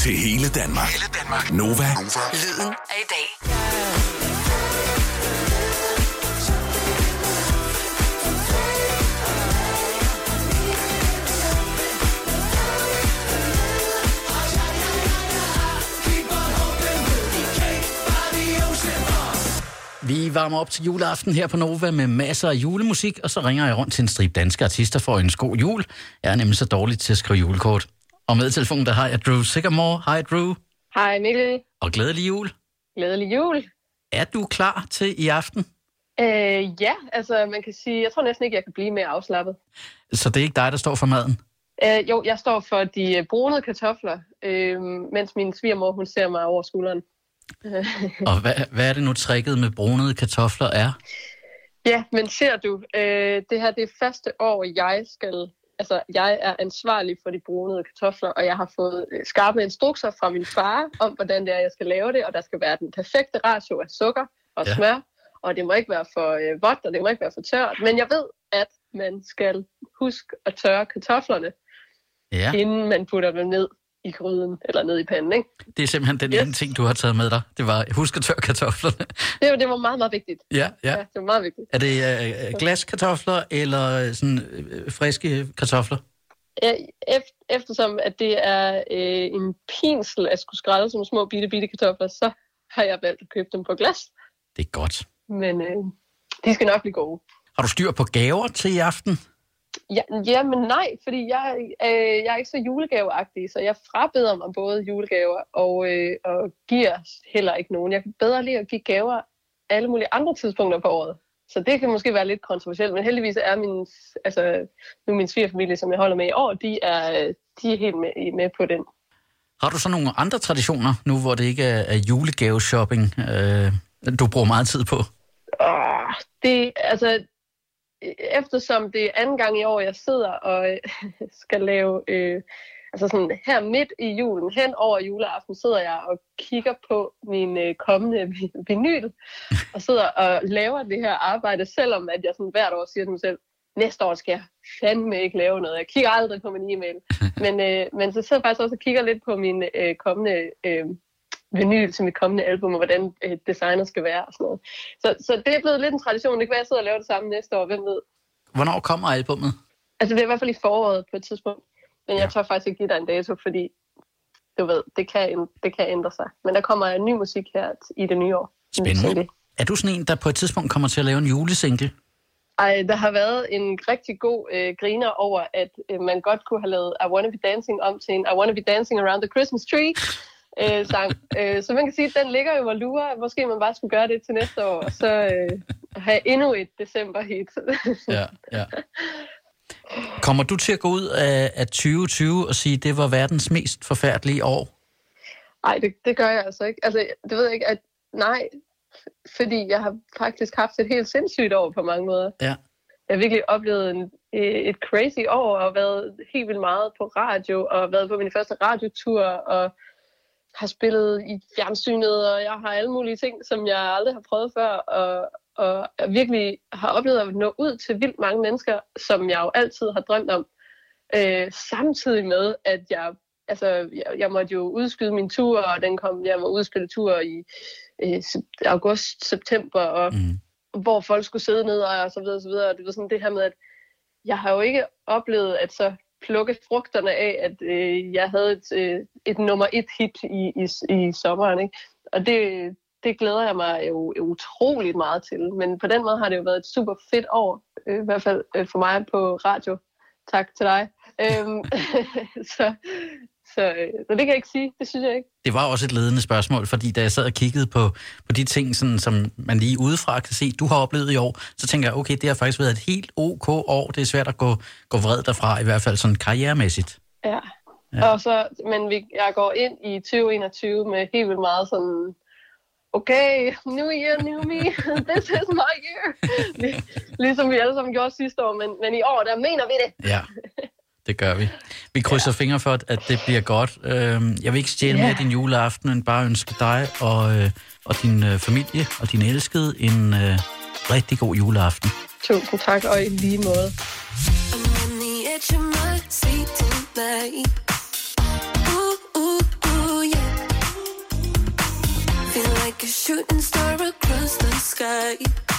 Til hele Danmark. Hele Danmark. Nova. Lyden af i dag. Vi varmer op til juleaften her på Nova med masser af julemusik, og så ringer jeg rundt til en strip danske artister for en god jul. Jeg er nemlig så dårlig til at skrive julekort. Og med i telefonen, der har jeg Drew Sigamore. Hej Drew. Hej Mikkel. Og glædelig jul. Glædelig jul. Er du klar til i aften? Øh, ja, altså man kan sige, jeg tror næsten ikke, jeg kan blive mere afslappet. Så det er ikke dig, der står for maden? Øh, jo, jeg står for de øh, brunede kartofler, øh, mens min svigermor, hun ser mig over skulderen. Og hvad, hvad er det nu tricket med brunede kartofler er? Ja, men ser du, øh, det her det er første år, jeg skal, altså jeg er ansvarlig for de brunede kartofler, og jeg har fået øh, skarpe instrukser fra min far om, hvordan det er, jeg skal lave det, og der skal være den perfekte ratio af sukker og Ja. smør, og det må ikke være for øh, vådt, og det må ikke være for tørt. Men jeg ved, at man skal huske at tørre kartoflerne, ja. inden man putter dem ned i gryden, eller ned i panden, ikke? det er simpelthen den Yes. ene ting, du har taget med dig. Det var, husk at tørre kartoflerne. Det, det var meget, meget vigtigt. Ja, ja. Ja, det var meget vigtigt. Er det øh, glaskartofler eller sådan øh, friske kartofler? Ja, ef- eftersom at det er øh, en pinsel at skulle skrælle som små bitte, bitte kartofler, så har jeg valgt at købe dem på glas. Det er godt. Men øh, de skal nok blive gode. Har du styr på gaver til i aften? Ja, ja men nej, fordi jeg, øh, jeg er ikke så julegaveagtig, så jeg frabeder mig både julegaver og, øh, og giver heller ikke nogen. Jeg kan bedre lide at give gaver alle mulige andre tidspunkter på året. Så det kan måske være lidt kontroversielt, men heldigvis er min, altså, nu min svigerfamilie, som jeg holder med i år, de er, de er helt med, med på den. Har du så nogle andre traditioner, nu hvor det ikke er, er julegave-shopping, øh, du bruger meget tid på? Åh, det, altså, eftersom det er anden gang i år, jeg sidder og øh, skal lave, øh, altså sådan her midt i julen, hen over juleaften, sidder jeg og kigger på min øh, kommende vi- vinyl, og sidder og laver det her arbejde, selvom at jeg sådan hvert år siger til mig selv, næste år skal jeg fandme ikke lave noget. Jeg kigger aldrig på min e-mail. Men, øh, men så sidder jeg faktisk også og kigger lidt på min øh, kommende øh, vinyl til mit kommende album, og hvordan øh, designer skal være og sådan noget. Så, så det er blevet lidt en tradition. Det kan være, at jeg sidder og laver det samme næste år. Hvem ved? Hvornår kommer albummet? Altså, det er i hvert fald i foråret på et tidspunkt. Men jeg Ja. tør faktisk ikke give dig en dato, fordi du ved, det kan, det kan ændre sig. Men der kommer ny musik her i det nye år. En Spændende. Er du sådan en, der på et tidspunkt kommer til at lave en julesingle? Ej, der har været en rigtig god øh, griner over, at øh, man godt kunne have lavet I Wanna Be Dancing om til en I Wanna Be Dancing Around the Christmas Tree øh, sang. øh, så man kan sige, at den ligger jo og lurer. Måske man bare skulle gøre det til næste år, og så øh, have endnu et december hit. Ja, ja. Kommer du til at gå ud af, af 2020 og sige, at det var verdens mest forfærdelige år? Nej, det, det gør jeg altså ikke. Altså, det ved jeg ikke, at nej, fordi jeg har faktisk haft et helt sindssygt år på mange måder. Ja. Jeg har virkelig oplevet en, øh, et crazy år, og været helt vildt meget på radio, og været på min første radiotur, og har spillet i fjernsynet, og jeg har alle mulige ting, som jeg aldrig har prøvet før, og, og jeg virkelig har oplevet at nå ud til vildt mange mennesker, som jeg jo altid har drømt om. Øh, samtidig med, at jeg, altså, jeg, jeg måtte jo udskyde min tur, og den kom, jeg må udspille tur i øh, august, september, og Mm. hvor folk skulle sidde ned og, og så videre, og så videre. Og det var sådan det her med, at jeg har jo ikke oplevet at så plukke frugterne af, at øh, jeg havde et, øh, et nummer et hit i, i, i sommeren. Ikke? Og det, det glæder jeg mig jo utroligt meget til. Men på den måde har det jo været et super fedt år, øh, i hvert fald øh, for mig på radio. Tak til dig. Øhm, så, så, øh, så det kan jeg ikke sige. Det synes jeg ikke. Det var også et ledende spørgsmål, fordi da jeg sad og kiggede på, på de ting, sådan, som man lige udefra kan se, du har oplevet i år, så tænker jeg, okay, det har faktisk været et helt ok år. Det er svært at gå, gå vred derfra, i hvert fald sådan karrieremæssigt. Ja. Ja. Og så, men vi, jeg går ind i 2021 med helt vildt meget sådan, okay, new year, new me, this is my year. Lig- ligesom vi alle sammen gjorde sidste år, men, men i år, der mener vi det. Ja, Det gør vi. Vi krydser ja. fingre for, at det bliver godt. Øhm, jeg vil ikke stjæle ja. med din juleaften, men bare ønske dig og, øh, og din øh, familie og din elskede en øh, rigtig god juleaften. Tusind tak, og i lige måde. Feel like a shooting star across the sky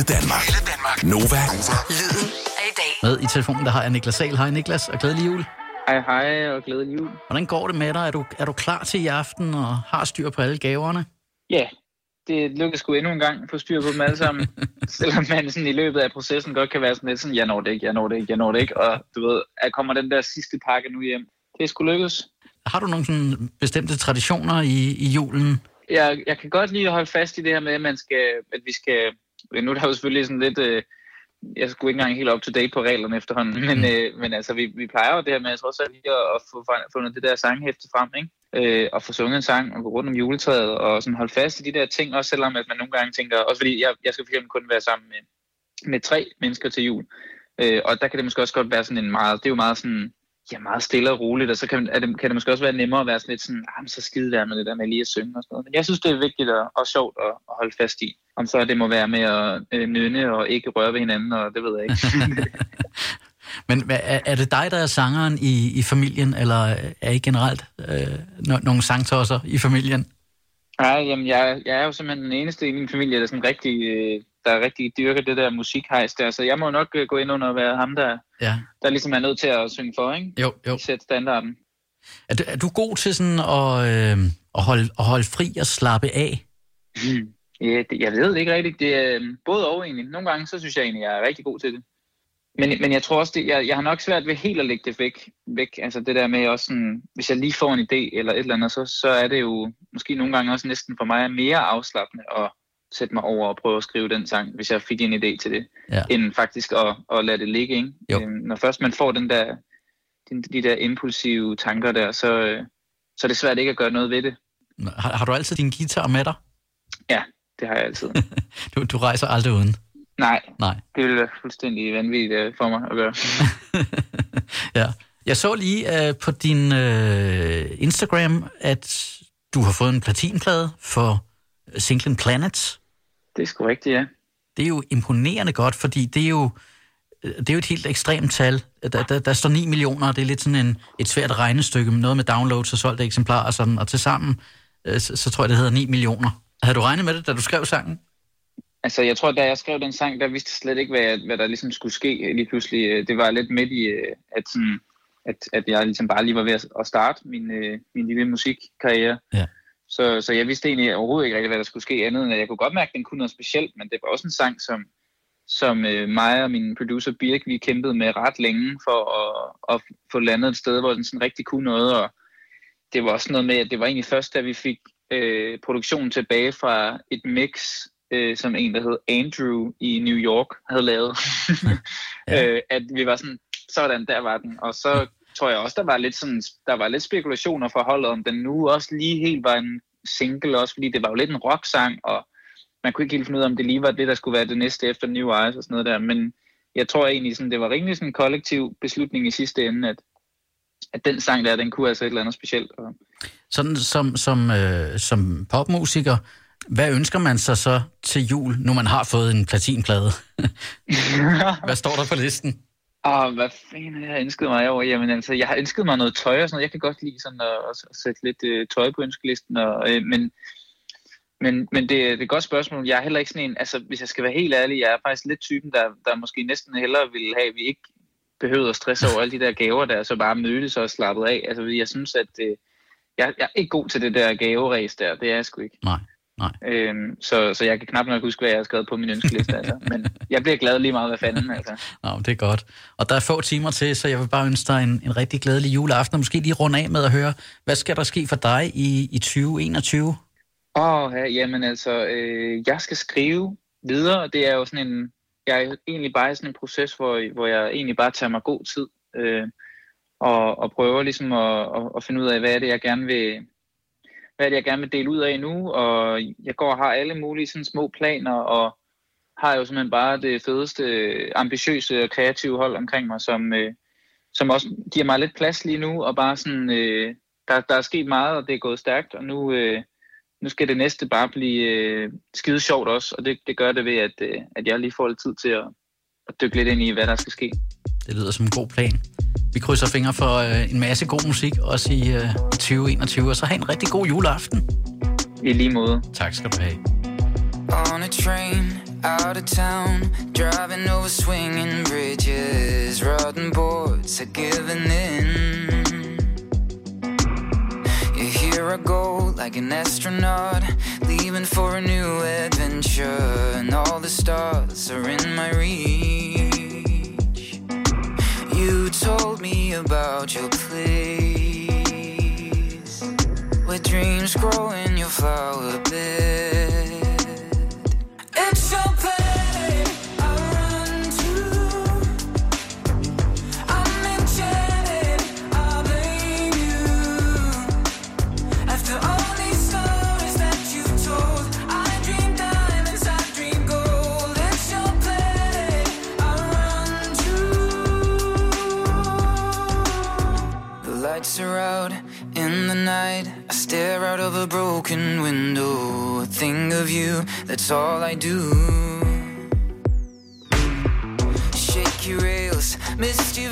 hele Danmark. Hele Danmark. Nova. Lyden af i dag. Med i telefonen, der har jeg Niklas Sahl. Hej Niklas, og glædelig jul. Hej hej og glædelig jul. Hvordan går det med dig? Er du, er du klar til i aften og har styr på alle gaverne? Ja, det lykkedes sgu endnu en gang at få styr på dem alle sammen. Selvom man sådan i løbet af processen godt kan være sådan lidt sådan, jeg når det ikke, jeg når det ikke, jeg når det ikke. Og du ved, at kommer den der sidste pakke nu hjem. Det er sgu lykkedes. Har du nogle sådan bestemte traditioner i, i julen? Jeg, jeg kan godt lide at holde fast i det her med, at, man skal, at vi skal... Nu er der jo selvfølgelig sådan lidt... Øh, jeg skulle ikke engang helt up to date på reglerne efterhånden, men, Mm. øh, men altså, vi, vi plejer jo det her med trods alt lige at, at få fundet det der sanghæfte frem, ikke? Øh, og få sunget en sang og gå rundt om juletræet og sådan holde fast i de der ting, også selvom at man nogle gange tænker, også fordi jeg, jeg skal for eksempel kun være sammen med, med tre mennesker til jul, øh, og der kan det måske også godt være sådan en meget, det er jo meget sådan, ja, meget stille og roligt, og så kan, er det, kan det måske også være nemmere at være sådan lidt sådan, ah, så skide der med det der med lige at synge og sådan noget. Men jeg synes, det er vigtigt og, og sjovt at, at holde fast i. Om så det må være med at øh, nynne og ikke røre ved hinanden, og det ved jeg ikke. Men er, er det dig, der er sangeren i, i familien, eller er I generelt øh, no, nogle sangtosser i familien? Nej, jamen jeg, jeg er jo simpelthen den eneste i min familie, der, sådan rigtig, øh, der rigtig dyrker det der musikhejs der, så jeg må nok øh, gå ind under at være ham, der, Ja. der ligesom er nødt til at synge for, ikke? Jo, jo. Sætte standarden. Er du, er du god til sådan at, øh, at, holde, at holde fri og slappe af? Ja, det, jeg ved det ikke rigtigt. Det er øh, både og egentlig. Nogle gange, så synes jeg egentlig, jeg er rigtig god til det. Men, men jeg tror også, det, jeg, jeg har nok svært ved helt at lægge det væk. væk. Altså det der med også sådan, hvis jeg lige får en idé eller et eller andet, så, så er det jo måske nogle gange også næsten for mig mere afslappende at sætte mig over og prøve at skrive den sang, hvis jeg fik en idé til det, Ja. end faktisk at, at lade det ligge. Ikke? Jo. Øhm, når først man får den der, de, de der impulsive tanker der, så, øh, så er det svært ikke at gøre noget ved det. Har, har du altid din guitar med dig? Ja, det har jeg altid. Du, du rejser aldrig uden? Nej, Nej. det ville være fuldstændig vanvittigt øh, for mig at gøre. ja. Jeg så lige øh, på din øh, Instagram, at du har fået en platinplade for singlen Planets. Det er sgu rigtigt, ja. Det er jo imponerende godt, fordi det er jo, øh, det er jo et helt ekstremt tal. Der, der, der står 9 millioner, og det er lidt sådan en, et svært regnestykke, med noget med downloads og solgte eksemplarer og sådan, og til sammen, øh, så, så tror jeg, det hedder 9 millioner. Havde du regnet med det, da du skrev sangen? Altså, jeg tror, da jeg skrev den sang, der vidste jeg slet ikke, hvad, hvad der ligesom skulle ske lige pludselig. Øh, Det var lidt midt i, at, sådan, at, at jeg ligesom bare lige var ved at, starte min, min lille musikkarriere. Ja. Så, så jeg vidste egentlig overhovedet ikke rigtig, hvad der skulle ske andet, end at jeg kunne godt mærke, at den kunne noget specielt, men det var også en sang, som, som øh, mig og min producer Birk, vi kæmpede med ret længe for at, at få landet et sted, hvor den sådan rigtig kunne noget, og det var også noget med, at det var egentlig først, da vi fik øh, produktionen tilbage fra et mix, øh, som en, der hed Andrew i New York havde lavet, Ja. øh, at vi var sådan, sådan, der var den, og så tror jeg også, der var lidt sådan, der var lidt spekulationer for holdet, om den nu også lige helt var en single også, fordi det var jo lidt en rocksang, og man kunne ikke helt finde ud af, om det lige var det, der skulle være det næste efter New Eyes og sådan noget der, men jeg tror egentlig, sådan, det var rimelig sådan en kollektiv beslutning i sidste ende, at, at den sang der, den kunne altså et eller andet specielt. Og, Sådan som, som, øh, som popmusiker, hvad ønsker man sig så til jul, nu man har fået en platinplade? Hvad står der på listen? Åh, hvad fanden har jeg ønsket mig over? Jamen altså, jeg har ønsket mig noget tøj og sådan noget. Jeg kan godt lide sådan at, at, sætte lidt øh, tøj på ønskelisten, og, øh, men, men, men det, det er et godt spørgsmål. Jeg er heller ikke sådan en, altså hvis jeg skal være helt ærlig, jeg er faktisk lidt typen, der, der måske næsten hellere ville have, at vi ikke behøvede at stresse over alle de der gaver, der så bare mødtes og slappet af. Altså jeg synes, at øh, jeg, jeg er ikke god til det der gaveræs der, det er jeg sgu ikke. Nej, nej. Øhm, så, så jeg kan knap nok huske, hvad jeg har skrevet på min ønskeliste. Altså. Men jeg bliver glad lige meget, hvad fanden. Altså. Nå, det er godt. Og der er få timer til, så jeg vil bare ønske dig en, en rigtig glædelig juleaften, og måske lige runde af med at høre, hvad skal der ske for dig i, i 2021? Åh, oh, ja, jamen altså, øh, jeg skal skrive videre, og det er jo sådan en, jeg er egentlig bare i sådan en proces, hvor, hvor jeg egentlig bare tager mig god tid, øh, og, og prøver ligesom at, at, at finde ud af, hvad er det, jeg gerne vil, hvad er det, jeg gerne vil dele ud af nu, og jeg går og har alle mulige sådan små planer, og har jo simpelthen bare det fedeste, ambitiøse og kreative hold omkring mig, som, øh, som også giver mig lidt plads lige nu, og bare sådan, øh, der, der er sket meget, og det er gået stærkt, og nu, øh, nu skal det næste bare blive øh, skide sjovt også, og det, det gør det ved, at, øh, at jeg lige får lidt tid til at, at dykke lidt ind i, hvad der skal ske. Det lyder som en god plan. Vi krydser fingre for øh, en masse god musik, også i øh, 2021, og så have en rigtig god juleaften. I lige måde. Tak skal du have. On a train, out of town, driving over swinging bridges, rotten boards are giving in. Yeah, here I go like an astronaut, leaving for a new adventure, and all the stars are in my reach. Told me about your place, where dreams grow in your flower bed. A broken window. a thing of you, that's all I do. Shaky rails, misty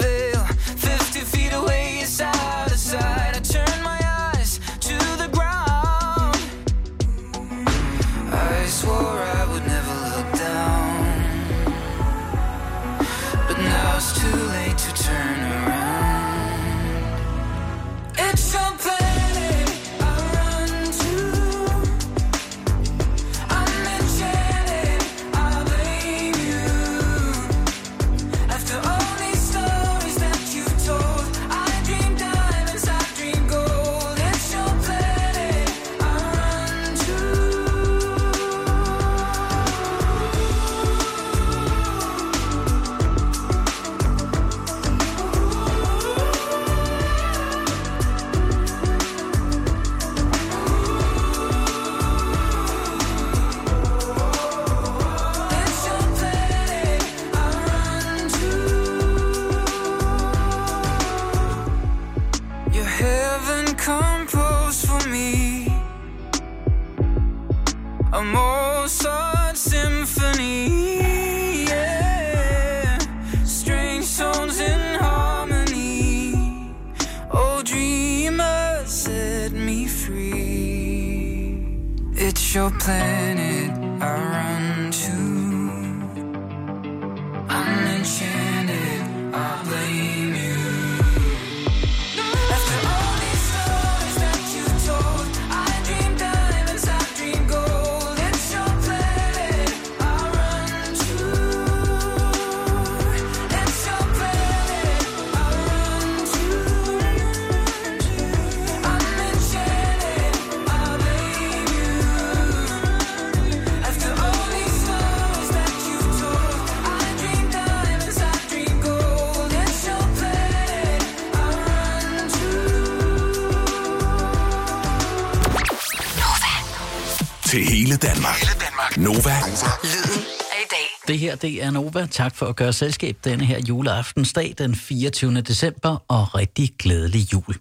Danmark. Hele Danmark. Nova. Lyden af i dag. Det her, det er Nova. Tak for at gøre selskab denne her juleaftensdag den 24. december, og rigtig glædelig jul.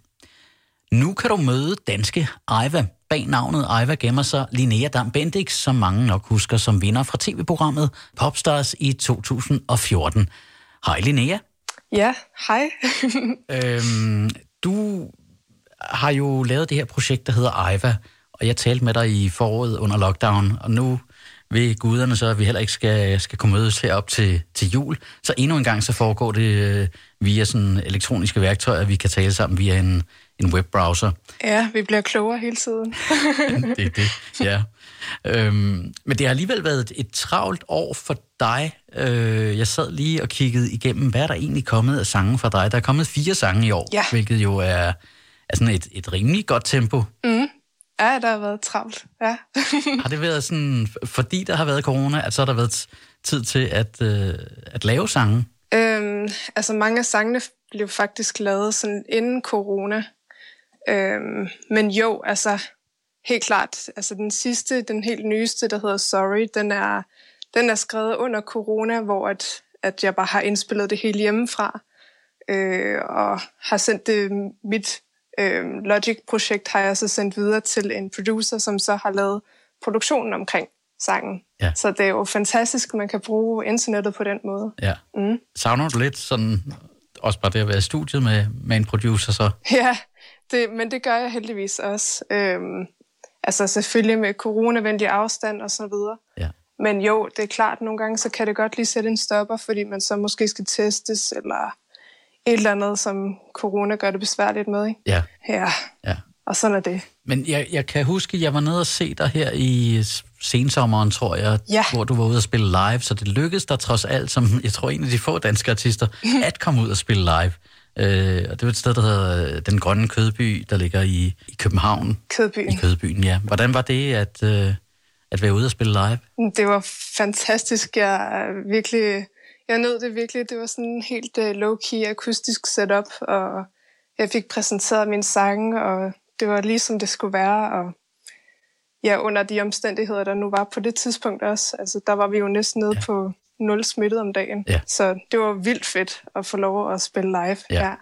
Nu kan du møde danske Aiva. Bag navnet Aiva gemmer sig Linnea Dam Bendix, som mange nok husker som vinder fra tv-programmet Popstars i 2014. Hej Linnea. Ja, hej. Øhm, du har jo lavet det her projekt, der hedder Aiva, og jeg talte med dig i foråret under lockdown, og nu ved guderne så, at vi heller ikke skal, skal kunne mødes herop til, til jul. Så endnu en gang så foregår det øh, via sådan elektroniske værktøjer, vi kan tale sammen via en, en webbrowser. ja, vi bliver klogere hele tiden. Det er det, ja. Øhm, men det har alligevel været et, et travlt år for dig. Øh, jeg sad lige og kiggede igennem, hvad er der egentlig kommet af sange fra dig? Der er kommet fire sange i år, Ja. hvilket jo er, er sådan et, et rimelig godt tempo. Ja, der har været travlt. Ja. Har det været sådan, fordi der har været corona, at så har der været tid til at, øh, at lave sange? øhm, altså mange af sangene blev faktisk lavet sådan inden corona. Øhm, men jo, altså helt klart, altså den sidste, den helt nyeste, der hedder Sorry, den er, den er skrevet under corona, hvor at, at jeg bare har indspillet det hele hjemmefra. Øh, og har sendt det, mit øh, Logic-projekt har jeg så sendt videre til en producer, som så har lavet produktionen omkring sangen. Ja. Så det er jo fantastisk, at man kan bruge internettet på den måde. Ja. Mm. Savner du lidt sådan, også bare det at være i studiet med, med en producer så? Ja, det, men det gør jeg heldigvis også. Øhm, altså selvfølgelig med coronavenlig afstand og så videre. Ja. Men jo, det er klart, nogle gange så kan det godt lige sætte en stopper, fordi man så måske skal testes, eller et eller andet, som corona gør det besværligt med. Ikke? Ja, Ja, ja. og sådan er det. Men jeg, jeg kan huske, jeg var nede og se dig her i sensommeren, tror jeg, Ja. hvor du var ude og spille live, så det lykkedes dig trods alt, som jeg tror en af de få danske artister, at komme ud og spille live. Øh, og det var et sted, der hedder øh, Den Grønne Kødby, der ligger i, i København. Kødbyen. I Kødbyen, ja. Hvordan var det at, øh, at være ude og spille live? Det var fantastisk. Jeg er virkelig, jeg nød det virkelig. Det var sådan en helt uh, low-key akustisk setup, og jeg fik præsenteret min sange, og det var lige som det skulle være. Og ja, under de omstændigheder, der nu var på det tidspunkt også. Altså, der var vi jo næsten nede ja. på nul smittet om dagen. Ja. Så det var vildt fedt at få lov at spille live. Ja.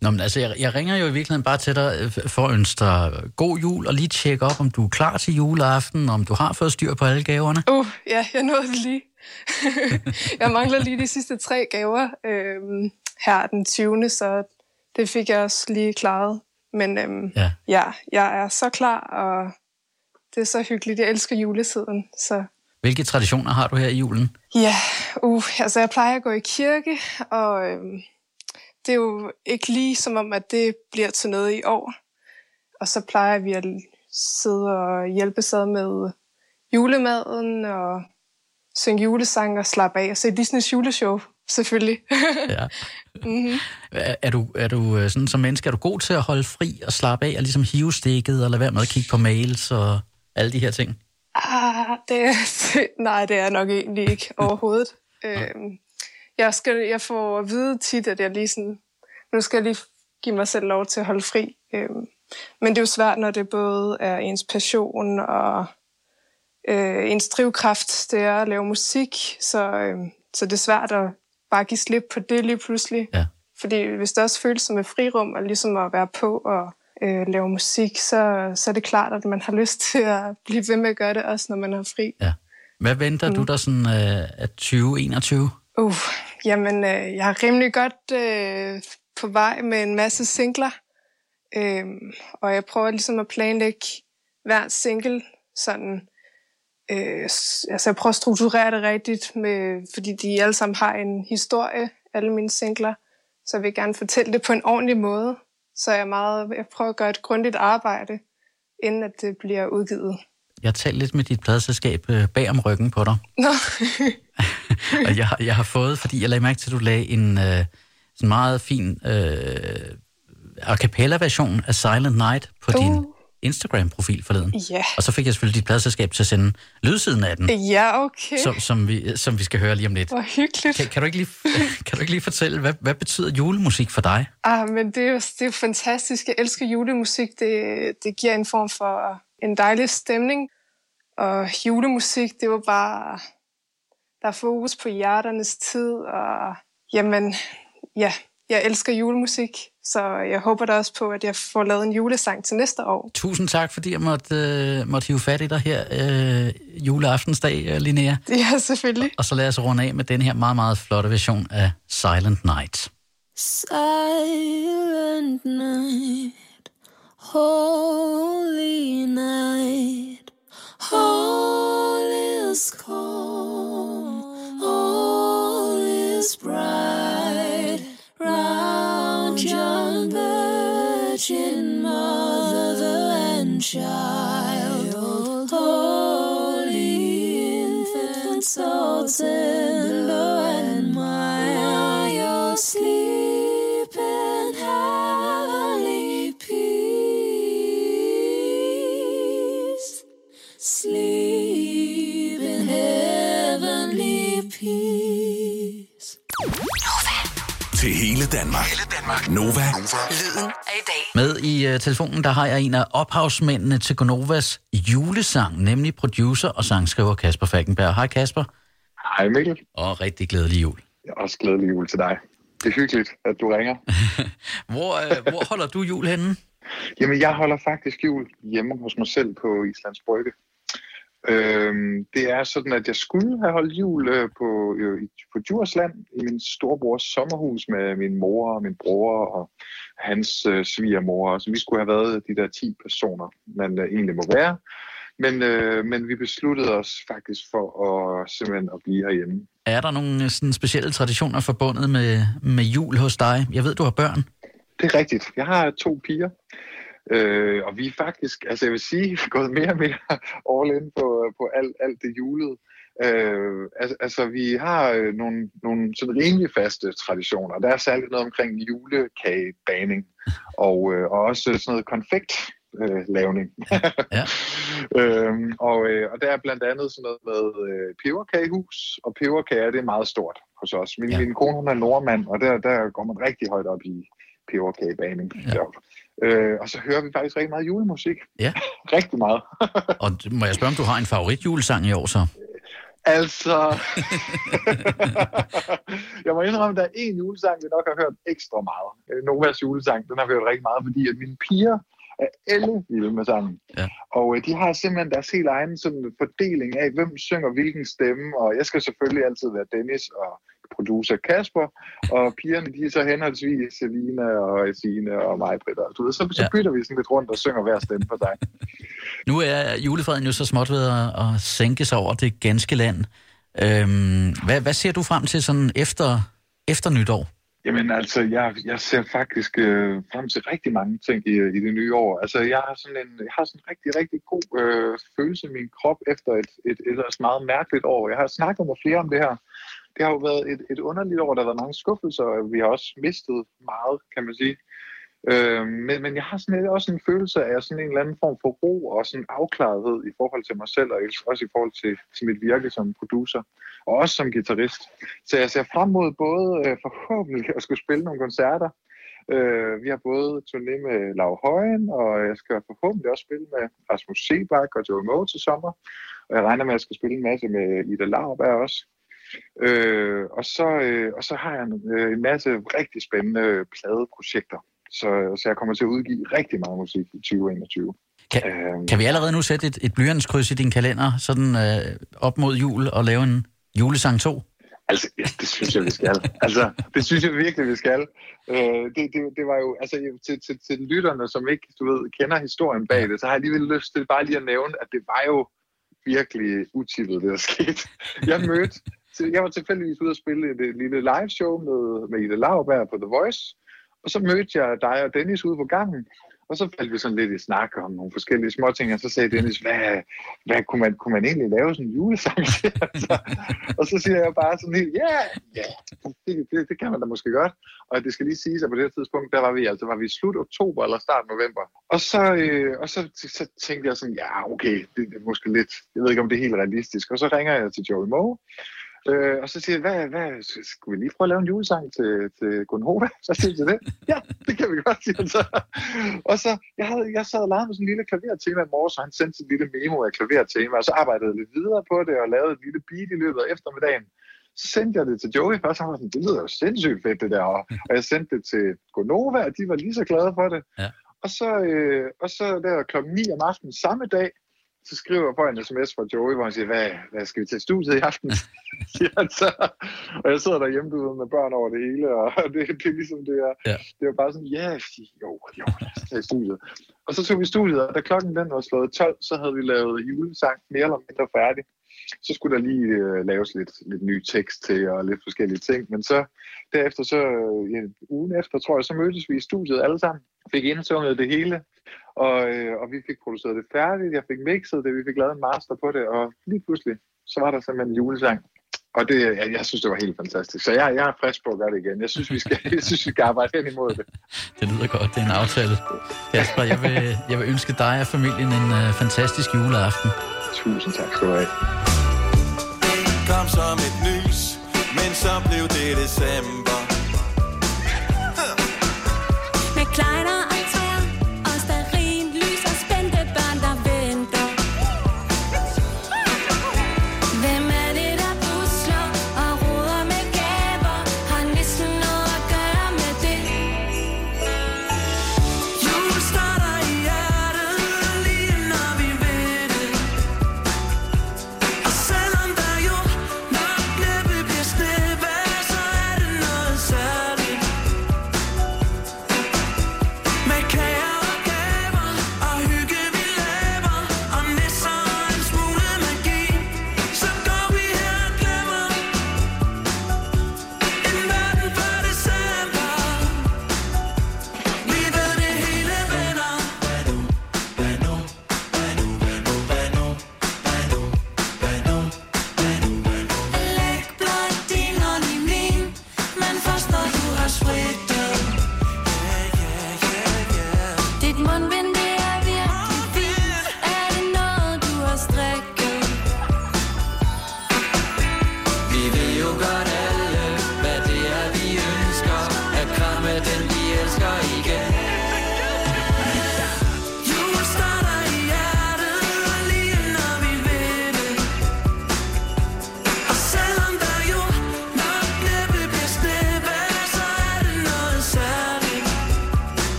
Nå, men altså, jeg, jeg ringer jo i virkeligheden bare til dig øh, for at ønske dig god jul, og lige tjekke op, om du er klar til juleaften, om du har fået styr på alle gaverne. Uh, ja, jeg nåede det lige. jeg mangler lige de sidste tre gaver øhm, her den 20. Så det fik jeg også lige klaret. Men øhm, Ja. ja, jeg er så klar, og det er så hyggeligt. Jeg elsker juletiden. Så Hvilke traditioner har du her i julen? ja, uh, altså jeg plejer at gå i kirke, og øhm, det er jo ikke lige som om, at det bliver til noget i år. Og så plejer vi at sidde og hjælpe sig med julemaden og synge julesange og slappe af og se Disneys juleshow, selvfølgelig. Ja. mm-hmm. er, du, er du øh, sådan som menneske, er du god til at holde fri og slappe af og ligesom hive stikket og lade være med at kigge på mails og alle de her ting? ah, det, nej, det er jeg nok egentlig ikke overhovedet. øhm, jeg, skal, jeg får at vide tit, at jeg lige sådan, nu skal jeg lige give mig selv lov til at holde fri. Øhm, men det er jo svært, når det både er ens passion og øh, ens drivkraft, det er at lave musik, så, øh, så det er svært at bare give slip på det lige pludselig. Ja. Fordi hvis det også føles som et frirum, og ligesom at være på og øh, lave musik, så, så er det klart, at man har lyst til at blive ved med at gøre det, også når man er fri. Ja. Hvad venter mm. du der sådan øh, af 2021? Uh, jamen, øh, jeg er rimelig godt øh, på vej med en masse singler, øh, og jeg prøver ligesom at planlægge hver single sådan, øh, altså jeg prøver at strukturere det rigtigt, med, fordi de alle sammen har en historie, alle mine singler, så jeg vil gerne fortælle det på en ordentlig måde, så jeg, meget, jeg prøver at gøre et grundigt arbejde, inden at det bliver udgivet. Jeg talte lidt med dit pladselskab øh, bag om ryggen på dig. Nå. og jeg, har- jeg har fået, fordi jeg lagde mærke til, at du lagde en øh, sådan meget fin øh, a cappella-version af Silent Night på uh. din. Instagram-profil forleden. Ja. Og så fik jeg selvfølgelig dit pladselskab til at sende lydsiden af den, Ja, okay. som, som, vi, som vi skal høre lige om lidt. Hvor hyggeligt. Kan, kan, du ikke lige, kan du ikke lige fortælle, hvad, hvad betyder julemusik for dig? Ah, men det er, jo, det er jo fantastisk. Jeg elsker julemusik. Det, det giver en form for en dejlig stemning. Og julemusik, det var bare... Der er fokus på hjerternes tid, og jamen, ja, jeg elsker julemusik, så jeg håber da også på, at jeg får lavet en julesang til næste år. Tusind tak, fordi jeg måtte, øh, måtte hive fat i dig her øh, juleaftensdag, øh, Linnea. Ja, selvfølgelig. Og så lad os runde af med den her meget, meget flotte version af Silent Night. Silent night, holy night, all is calm, is bright, round John Virgin Mother and Child, holy infant, so tender Danmark. Hele Danmark. Nova. Lyden af i dag. Med i uh, telefonen, der har jeg en af ophavsmændene til Gonovas julesang, nemlig producer og sangskriver Kasper Falkenberg. Hej Kasper, Hej Mikkel. og rigtig glædelig jul. Jeg er også glædelig jul til dig. Det er hyggeligt, at du ringer. Hvor, uh, hvor holder du jul henne? Jamen, jeg holder faktisk jul hjemme hos mig selv på Islands Brygge. Øhm, det er sådan, at jeg skulle have holdt jul øh, på, øh, på Djursland i min storebrors sommerhus med min mor og min bror og hans øh, svigermor. Så vi skulle have været de der 10 personer, man øh, egentlig må være. Men, øh, men vi besluttede os faktisk for at simpelthen at blive herhjemme. Er der nogle øh, sådan, specielle traditioner forbundet med, med jul hos dig? Jeg ved, du har børn. Det er rigtigt. Jeg har to piger, øh, og vi er faktisk, altså jeg vil sige, gået mere og mere all in på, på alt, alt det julede. Øh, altså, altså vi har øh, nogle, nogle sådan rimelig faste traditioner. Der er særligt noget omkring julekagebaning, og, øh, og også sådan noget konfekt. Øh, lavning. Ja. øhm, og, øh, og der er blandt andet sådan noget med øh, peberkagehus, og peberkager det er meget stort hos os. Min, Ja. min kone hun er nordmand, og der, der går man rigtig højt op i peberkagebaning. Ja. Ja. Øh, og så hører vi faktisk rigtig meget julemusik. Ja. rigtig meget. Og må jeg spørge, om du har en favoritjulesang i år så? altså... jeg må indrømme, at der er en julesang, vi nok har hørt ekstra meget. Øh, Novas julesang, den har vi hørt rigtig meget, fordi at mine piger er alle vilde med sangen. Ja. Og øh, de har simpelthen deres helt egen sådan, fordeling af, hvem synger hvilken stemme. Og jeg skal selvfølgelig altid være Dennis og producer Kasper. Og pigerne, de er så henholdsvis Selina og Sine og mig, Britt. Og du ved, så, så Ja. bytter vi sådan lidt rundt og synger hver stemme for sig. Nu er julefreden jo så småt ved at, at sænke sig over det ganske land. Øhm, hvad, hvad ser du frem til sådan efter, efter nytår? Jamen altså, jeg, jeg ser faktisk øh, frem til rigtig mange ting i, i det nye år. Altså, jeg har sådan en, jeg har sådan en rigtig, rigtig god øh, følelse i min krop efter et, et, et ellers meget mærkeligt år. Jeg har snakket med flere om det her. Det har jo været et, et underligt år, der har været mange skuffelser, og vi har også mistet meget, kan man sige. Øh, men, men jeg har sådan lidt, også en følelse af sådan en eller anden form for ro og sådan afklarethed i forhold til mig selv, og også i forhold til, til mit virke som producer, og også som guitarist. Så jeg ser frem mod både øh, forhåbentlig at skulle spille nogle koncerter. Øh, vi har både turné med Lav Højen, og jeg skal forhåbentlig også spille med Rasmus Sebak og Joe Moe til sommer. Og jeg regner med, at jeg skal spille en masse med Ida Lauberg også. Øh, og, så, øh, og så har jeg en, øh, en masse rigtig spændende pladeprojekter. Så, så jeg kommer til at udgive rigtig meget musik i 2021. Kan, Øhm, kan vi allerede nu sætte et, et blyantskryds i din kalender, sådan øh, op mod jul, og lave en julesang 2? Altså, ja, det synes jeg, vi skal. Altså, det synes jeg virkelig, vi skal. Øh, det, det, det var jo, altså, til, til, til lytterne, som ikke, du ved, kender historien bag det, så har jeg alligevel lyst til bare lige at nævne, at det var jo virkelig utippet, det der skete. Jeg mødte, til- jeg var tilfældigvis ude at spille et, et lille live show med, med Ida Lauberg på The Voice, og så mødte jeg dig og Dennis ude på gangen, og så faldt vi sådan lidt i snak om nogle forskellige småting, og så sagde Dennis, hvad, hvad kunne, man, kunne man egentlig lave sådan en julesang til? Altså, og så siger jeg bare sådan helt, ja, ja, det, det, det kan man da måske godt. Og det skal lige siges, at på det tidspunkt, der var vi altså var vi slut oktober eller start november. Og så, øh, og så, så tænkte jeg sådan, ja, okay, det, det er måske lidt, jeg ved ikke, om det er helt realistisk. Og så ringer jeg til Joey Moe, Øh, og så siger jeg, hvad, hvad, skulle vi lige prøve at lave en julesang til, til Gunhova? Så siger jeg det. Ja, det kan vi godt, siger han så. Og så, jeg, havde, jeg sad og lavede med sådan en lille klavertema i morges, og han sendte et lille memo af klavertema, og så arbejdede jeg lidt videre på det, og lavede et lille beat i løbet af eftermiddagen. Så sendte jeg det til Joey først, og han var sådan, det lyder jo sindssygt fedt, det der. Og, og jeg sendte det til Gonova, og de var lige så glade for det. Ja. Og så, øh, og så der klokken 9 om aftenen samme dag, så skriver jeg på en sms fra Joey, hvor han siger, hvad, hvad skal vi til studiet i aften? så. Og jeg sidder derhjemme du ved, med børn over det hele, og det, det er ligesom det er. Ja. Det var bare sådan, ja, jo, jo, lad os tage studiet. Og så tog vi studiet, og da klokken den var slået 12, så havde vi lavet julesang mere eller mindre færdig. Så skulle der lige øh, laves lidt, lidt ny tekst til, og lidt forskellige ting. Men så derefter, så øh, ja, ugen efter, tror jeg, så mødtes vi i studiet alle sammen. Fik indsunget det hele, og, øh, og vi fik produceret det færdigt. Jeg fik mixet det, vi fik lavet en master på det, og lige pludselig, så var der simpelthen en julesang. Og det, jeg, jeg synes, det var helt fantastisk. Så jeg, jeg er frisk på at gøre det igen. Jeg synes, vi skal, jeg synes, vi skal arbejde hen imod det. Det lyder godt, det er en aftale. Kasper, jeg vil, jeg vil ønske dig og familien en uh, fantastisk juleaften. Tusind tak skal du have kom som et lys, men så blev det december. Med klejner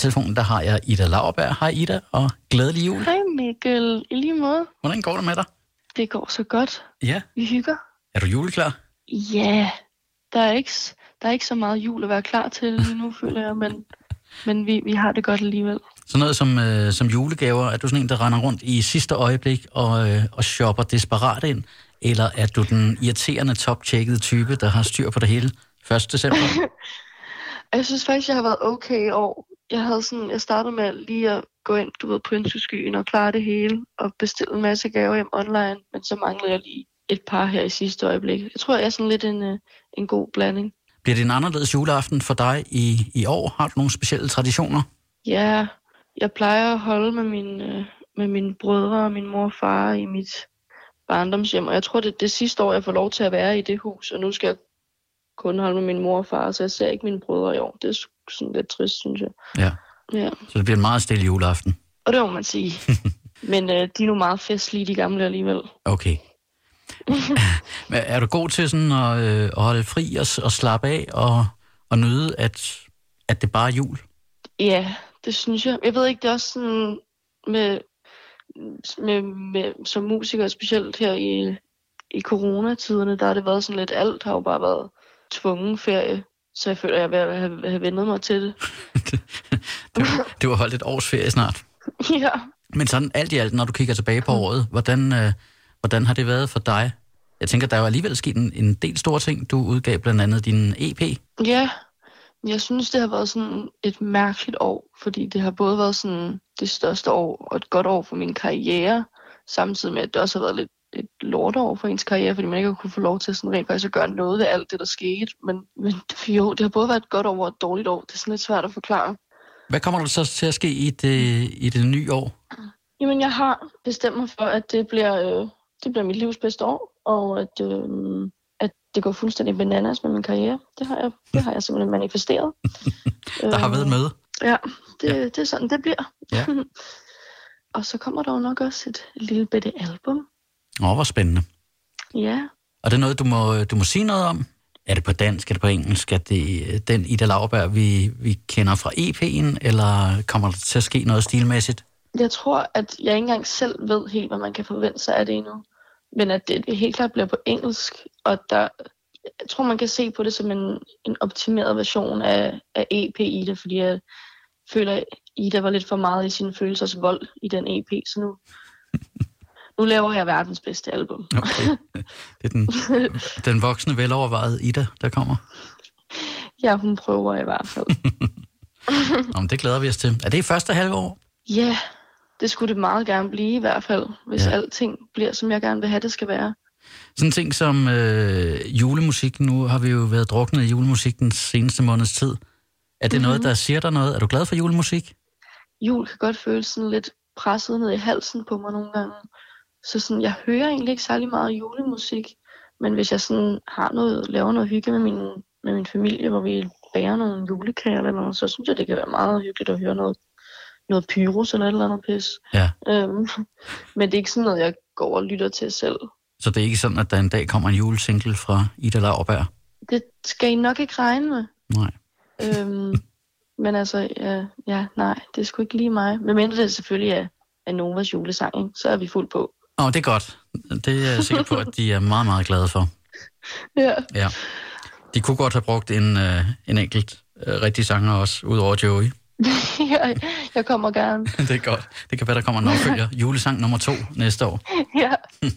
telefonen, der har jeg Ida Lauerberg. Hej Ida, og glædelig jul. Hej Mikkel, i lige måde. Hvordan går det med dig? Det går så godt. Ja. Vi hygger. Er du juleklar? Ja, der er ikke, der er ikke så meget jul at være klar til lige nu, føler jeg, men, men vi, vi har det godt alligevel. Sådan noget som, øh, som julegaver, er du sådan en, der render rundt i sidste øjeblik og, øh, og shopper desperat ind? Eller er du den irriterende top-tjekkede type, der har styr på det hele 1. december? Jeg synes faktisk, jeg har været okay i år. Jeg, havde sådan, jeg startede med lige at gå ind du ved, på ønskeskyen og klare det hele og bestille en masse gaver hjem online, men så manglede jeg lige et par her i sidste øjeblik. Jeg tror, jeg er sådan lidt en, øh, en god blanding. Bliver det en anderledes juleaften for dig i, i år? Har du nogle specielle traditioner? Ja, jeg plejer at holde med, min, øh, med mine brødre og min mor og far i mit barndomshjem, og jeg tror, det er det sidste år, jeg får lov til at være i det hus, og nu skal jeg kun holde med min mor og far, så jeg ser ikke mine brødre i år. Det er sådan lidt trist, synes jeg. Ja. Ja, Så det bliver en meget stille juleaften. og det må man sige. Men øh, de er nu meget festlige, de gamle alligevel. Okay. Men er du god til sådan at, øh, at holde fri og, og slappe af og, og nyde, at, at det bare er jul? Ja, det synes jeg. Jeg ved ikke, det er også sådan med, med, med som musiker, specielt her i, i coronatiderne, der har det været sådan lidt, alt har jo bare været tvungen ferie. Så jeg føler, at jeg er ved at have, have vendet mig til det. Det var, det var holdt et års ferie snart. ja. Men sådan alt i alt, når du kigger tilbage på året, hvordan, øh, hvordan har det været for dig Jeg tænker, der er jo alligevel sket en, en del store ting. Du udgav blandt andet din EP. Ja, jeg synes, det har været sådan et mærkeligt år, fordi det har både været sådan det største år og et godt år for min karriere, samtidig med, at det også har været lidt et lortår for ens karriere, fordi man ikke har kunne få lov til sådan rent faktisk at gøre noget ved alt det, der skete. Men, men jo, det har både været et godt år og et dårligt år. Det er sådan lidt svært at forklare. Hvad kommer der så til at ske i det, i det nye år? Jamen, jeg har bestemt mig for, at det bliver, øh, det bliver mit livs bedste år, og at, øh, at det går fuldstændig bananas med min karriere. Det har jeg, det har jeg simpelthen manifesteret. Der har været et møde. Ja, det, ja. det er sådan, det bliver. Ja. og så kommer der jo nok også et lille bitte album. Åh, hvor spændende. Ja, Og det er noget, du må, du må sige noget om? Er det på dansk, er det på engelsk? Er det øh, den Ida Lauberg, vi, vi kender fra EP'en, eller kommer der til at ske noget stilmæssigt? jeg tror, at jeg ikke engang selv ved helt, hvad man kan forvente sig af det endnu. Men at det helt klart bliver på engelsk, og der, jeg tror, man kan se på det som en, en optimeret version af, af EP i det, fordi jeg føler, at Ida var lidt for meget i sin følelsers vold i den EP, så nu, nu laver jeg verdens bedste album. Okay. Det er den, den voksne, velovervejede Ida, der kommer. Ja, hun prøver i hvert fald. Nå, men det glæder vi os til. Er det i første halvår? Ja, det skulle det meget gerne blive i hvert fald, hvis Ja. alting bliver, som jeg gerne vil have, det skal være. Sådan en ting som øh, julemusik. Nu har vi jo været druknet i julemusik den seneste måneds tid. Er det mm-hmm. noget, der siger dig noget? Er du glad for julemusik? Jul kan godt føles sådan lidt presset ned i halsen på mig nogle gange. Så sådan, jeg hører egentlig ikke særlig meget julemusik. Men hvis jeg sådan har noget, laver noget hygge med min, med min familie, hvor vi bager nogle julekager eller noget, så synes jeg, det kan være meget hyggeligt at høre noget, noget pyros eller et eller andet pis. Ja. Øhm, men det er ikke sådan noget, jeg går og lytter til selv. Så det er ikke sådan, at der en dag kommer en julesingle fra Ida Lauerberg? Det skal I nok ikke regne med. Nej. Øhm, men altså, ja, ja, nej, det er sgu ikke lige mig. Men mindre det selvfølgelig er, er Novas julesang, ikke? så er vi fuldt på. Åh, det er godt. Det er jeg sikker på, at de er meget, meget glade for. Ja. Ja. De kunne godt have brugt en, øh, en enkelt øh, rigtig sanger også, ud over Joey. jeg, jeg kommer gerne. det er godt. Det kan være, der kommer en opfølger. Julesang nummer to næste år. ja.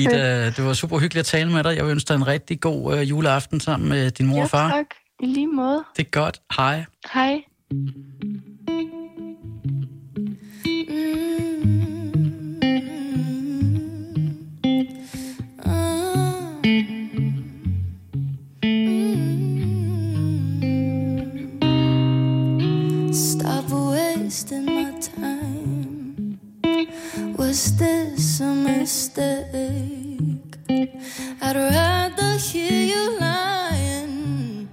Ida, det var super hyggeligt at tale med dig. Jeg vil ønske dig en rigtig god øh, juleaften sammen med din mor ja, og far. tak. I lige måde. Det er godt. Hej. Hej. Was this a mistake? I'd rather hear you lying.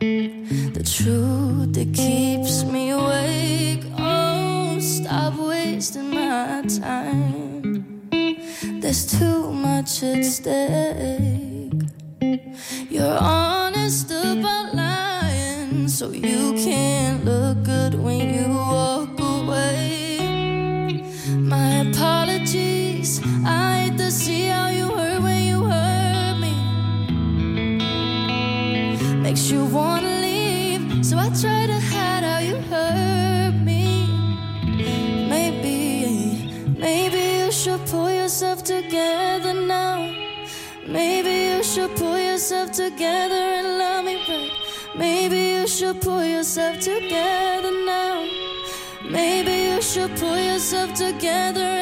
The truth that keeps me awake. Oh, stop wasting my time. There's too much at stake. Together now. Maybe you should pull yourself together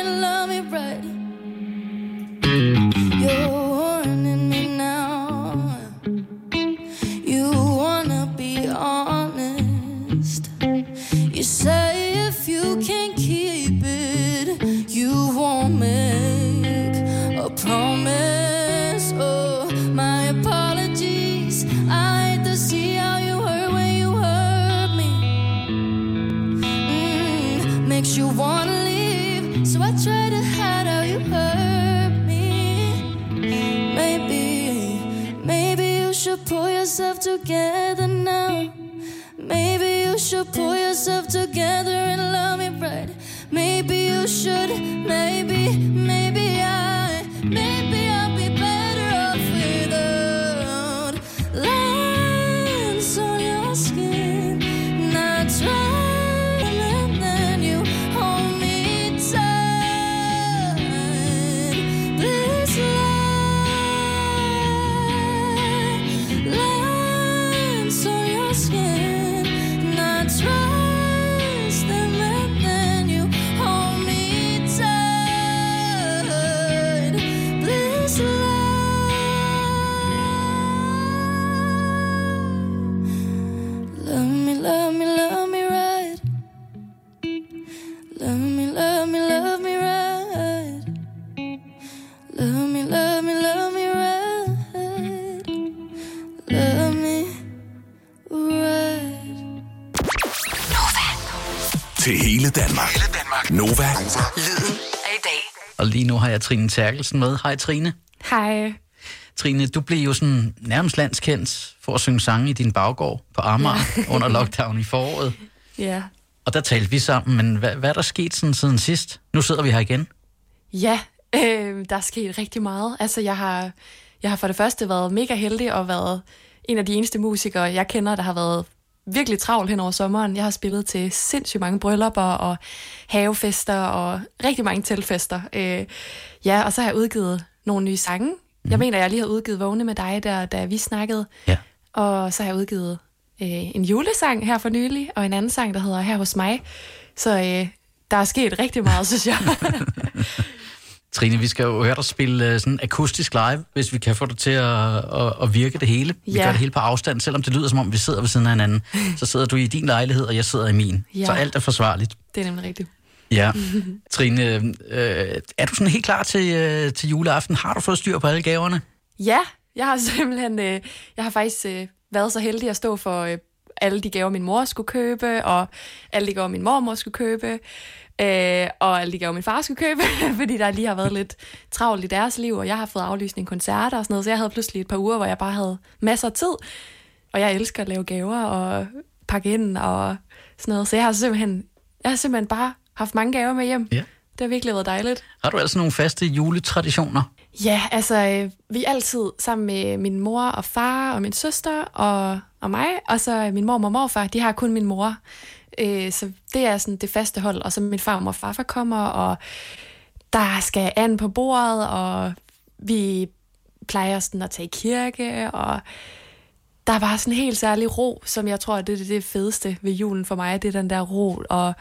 together now. Maybe you should pull yourself together and love me right. Maybe you should, maybe, maybe har jeg Trine Terkelsen med. Hej Trine. Hej. Trine, du blev jo sådan nærmest landskendt for at synge sange i din baggård på Amager ja. under lockdown i foråret. Ja. Og der talte vi sammen, men hvad, hvad er der sket sådan siden sidst? Nu sidder vi her igen. Ja, øh, der er sket rigtig meget. Altså, jeg har, jeg har for det første været mega heldig og været en af de eneste musikere, jeg kender, der har været virkelig travlt hen over sommeren. Jeg har spillet til sindssygt mange bryllupper og havefester og rigtig mange teltfester. Øh, ja, og så har jeg udgivet nogle nye sange. Mm. Jeg mener, jeg lige har udgivet Vågne med dig, der, da vi snakkede. Ja. Og så har jeg udgivet øh, en julesang her for nylig, og en anden sang, der hedder Her hos mig. Så øh, der er sket rigtig meget, synes jeg. Trine, vi skal jo høre dig spille øh, sådan akustisk live, hvis vi kan få det til at, at, at virke det hele. Vi Ja. gør det hele på afstand, selvom det lyder som om, vi sidder ved siden af hinanden. Så sidder du i din lejlighed, og jeg sidder i min. Ja. Så alt er forsvarligt. det er nemlig rigtigt. Ja. Trine, øh, er du sådan helt klar til, øh, til juleaften? Har du fået styr på alle gaverne? Ja, jeg har simpelthen, øh, jeg har faktisk øh, været så heldig at stå for øh, alle de gaver, min mor skulle købe, og alle de gaver, min mormor skulle købe, øh, og alle de gaver, min far skulle købe, fordi der lige har været lidt travlt i deres liv, og jeg har fået aflysning koncerter og sådan noget, så jeg havde pludselig et par uger, hvor jeg bare havde masser af tid, og jeg elsker at lave gaver og pakke ind og sådan noget, så jeg har simpelthen, jeg har simpelthen bare haft mange gaver med hjem. Ja. Det har virkelig været dejligt. Har du altså nogle faste juletraditioner? Ja, altså, øh, vi er altid sammen med min mor og far og min søster og, og mig, og så min mor og morfar, de har kun min mor. Øh, så det er sådan det faste hold, og så min far og farfar kommer, og der skal an på bordet, og vi plejer sådan at tage i kirke, og der er bare sådan en helt særlig ro, som jeg tror, det er det fedeste ved julen for mig, det er den der ro, og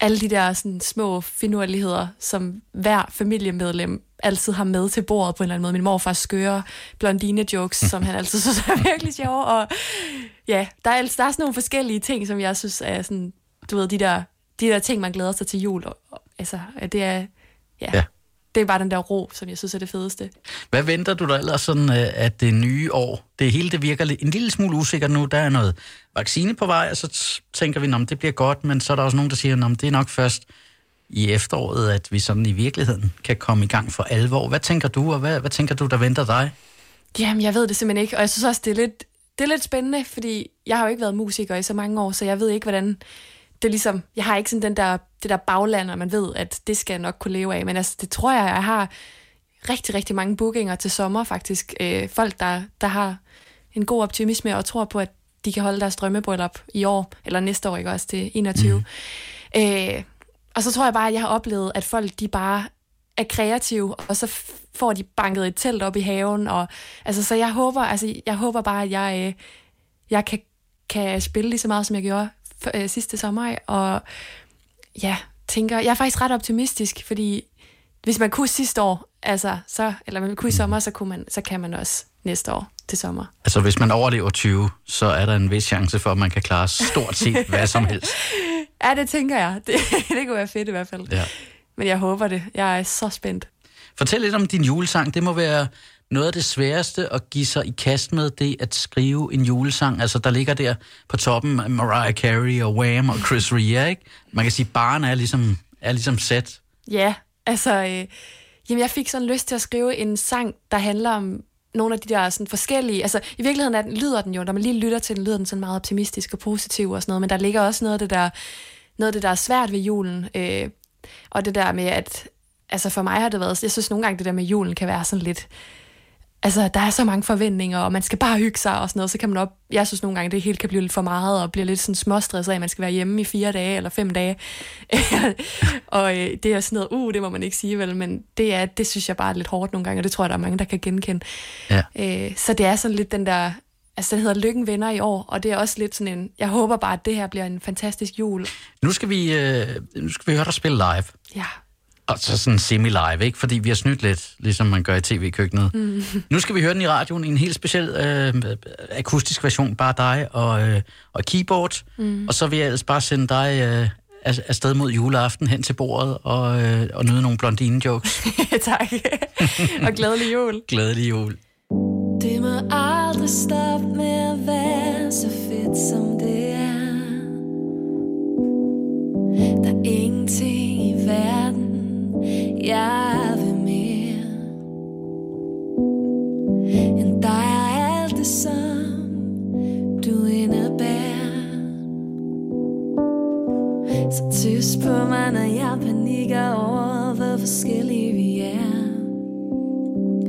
alle de der sådan, små finurligheder, som hver familiemedlem altid har med til bordet på en eller anden måde. Min morfars skøre blondine-jokes, som han altid synes er virkelig sjove. Og ja, der er, altså- der er sådan nogle forskellige ting, som jeg synes er sådan, du ved, de der, de der ting, man glæder sig til jul. Og, og, altså, det er, ja, Ja. det er bare den der ro, som jeg synes er det fedeste. Hvad venter du dig ellers sådan, øh, at det nye år, det hele det virker en lille smule usikkert nu, der er noget vaccine på vej, og så tænker vi, at det bliver godt, men så er der også nogen, der siger, at det er nok først i efteråret, at vi sådan i virkeligheden kan komme i gang for alvor. Hvad tænker du, og hvad, hvad tænker du, der venter dig? Jamen, jeg ved det simpelthen ikke, og jeg synes også, det er lidt, det er lidt spændende, fordi jeg har jo ikke været musiker i så mange år, så jeg ved ikke, hvordan det er ligesom, jeg har ikke sådan den der, det der bagland, og man ved, at det skal jeg nok kunne leve af, men altså, det tror jeg, jeg har rigtig, rigtig mange bookinger til sommer faktisk. Øh, folk, der, der har en god optimisme og tror på, at de kan holde deres drømmebryllup i år, eller næste år, ikke også, til 21. Mm. Øh, og så tror jeg bare, at jeg har oplevet, at folk, de bare er kreative, og så får de banket et telt op i haven, og altså, så jeg håber, altså, jeg håber bare, at jeg, øh, jeg kan, kan spille lige så meget, som jeg gjorde f- øh, sidste sommer, og ja, tænker, jeg er faktisk ret optimistisk, fordi hvis man kunne sidste år, altså, så, eller man kunne i sommer, så, kunne man, så kan man også næste år til sommer. Altså, hvis man overlever 20, så er der en vis chance for, at man kan klare stort set hvad som helst. Ja, det tænker jeg. Det, det kunne være fedt i hvert fald. Ja. Men jeg håber det. Jeg er så spændt. Fortæl lidt om din julesang. Det må være noget af det sværeste at give sig i kast med, det at skrive en julesang. Altså, der ligger der på toppen Mariah Carey og Wham og Chris Rea, ikke? Man kan sige, at baren er ligesom, er ligesom sat. Ja, altså, øh, jamen jeg fik sådan lyst til at skrive en sang, der handler om nogle af de der sådan forskellige, altså i virkeligheden er den, lyder den jo, når man lige lytter til den, lyder den sådan meget optimistisk og positiv og sådan noget, men der ligger også noget af det der, noget af det der er svært ved julen, øh, og det der med, at altså for mig har det været, jeg synes nogle gange det der med julen kan være sådan lidt, altså der er så mange forventninger, og man skal bare hygge sig og sådan noget, så kan man op, jeg synes nogle gange det hele kan blive lidt for meget, og bliver lidt sådan småstresset af, at man skal være hjemme i fire dage eller fem dage, og øh, det er sådan noget, uh, det må man ikke sige vel, men det er, det synes jeg bare er lidt hårdt nogle gange, og det tror jeg, der er mange, der kan genkende. Ja. Øh, så det er sådan lidt den der, altså det hedder Lykken Venner i år, og det er også lidt sådan en, jeg håber bare, at det her bliver en fantastisk jul. Nu skal vi, øh, nu skal vi høre dig spille live. Ja. Og så sådan semi-live, ikke? Fordi vi har snydt lidt, ligesom man gør i tv-køkkenet. Mm. Nu skal vi høre den i radioen i en helt speciel øh, akustisk version, bare dig og, øh, og keyboard. Mm. Og så vil jeg ellers bare sende dig øh, af- afsted mod juleaften hen til bordet og, øh, og nyde nogle blondine-jokes. tak. og glædelig jul. Glædelig jul må aldrig stoppe med at være så fedt som det er. Der er ingenting i verden, jeg vil mere. End dig og alt det som du indebærer. Så tys på mig, når jeg panikker over, hvor forskellige vi er.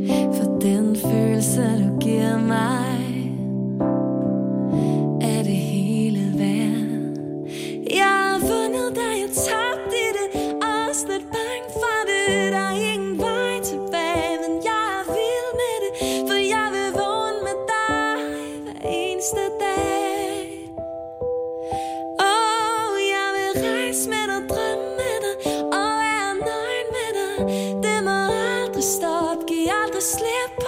For den følelse du giver mig Er det hele værd. Jeg har fundet dig, jeg tabte i det afsnit bare the slip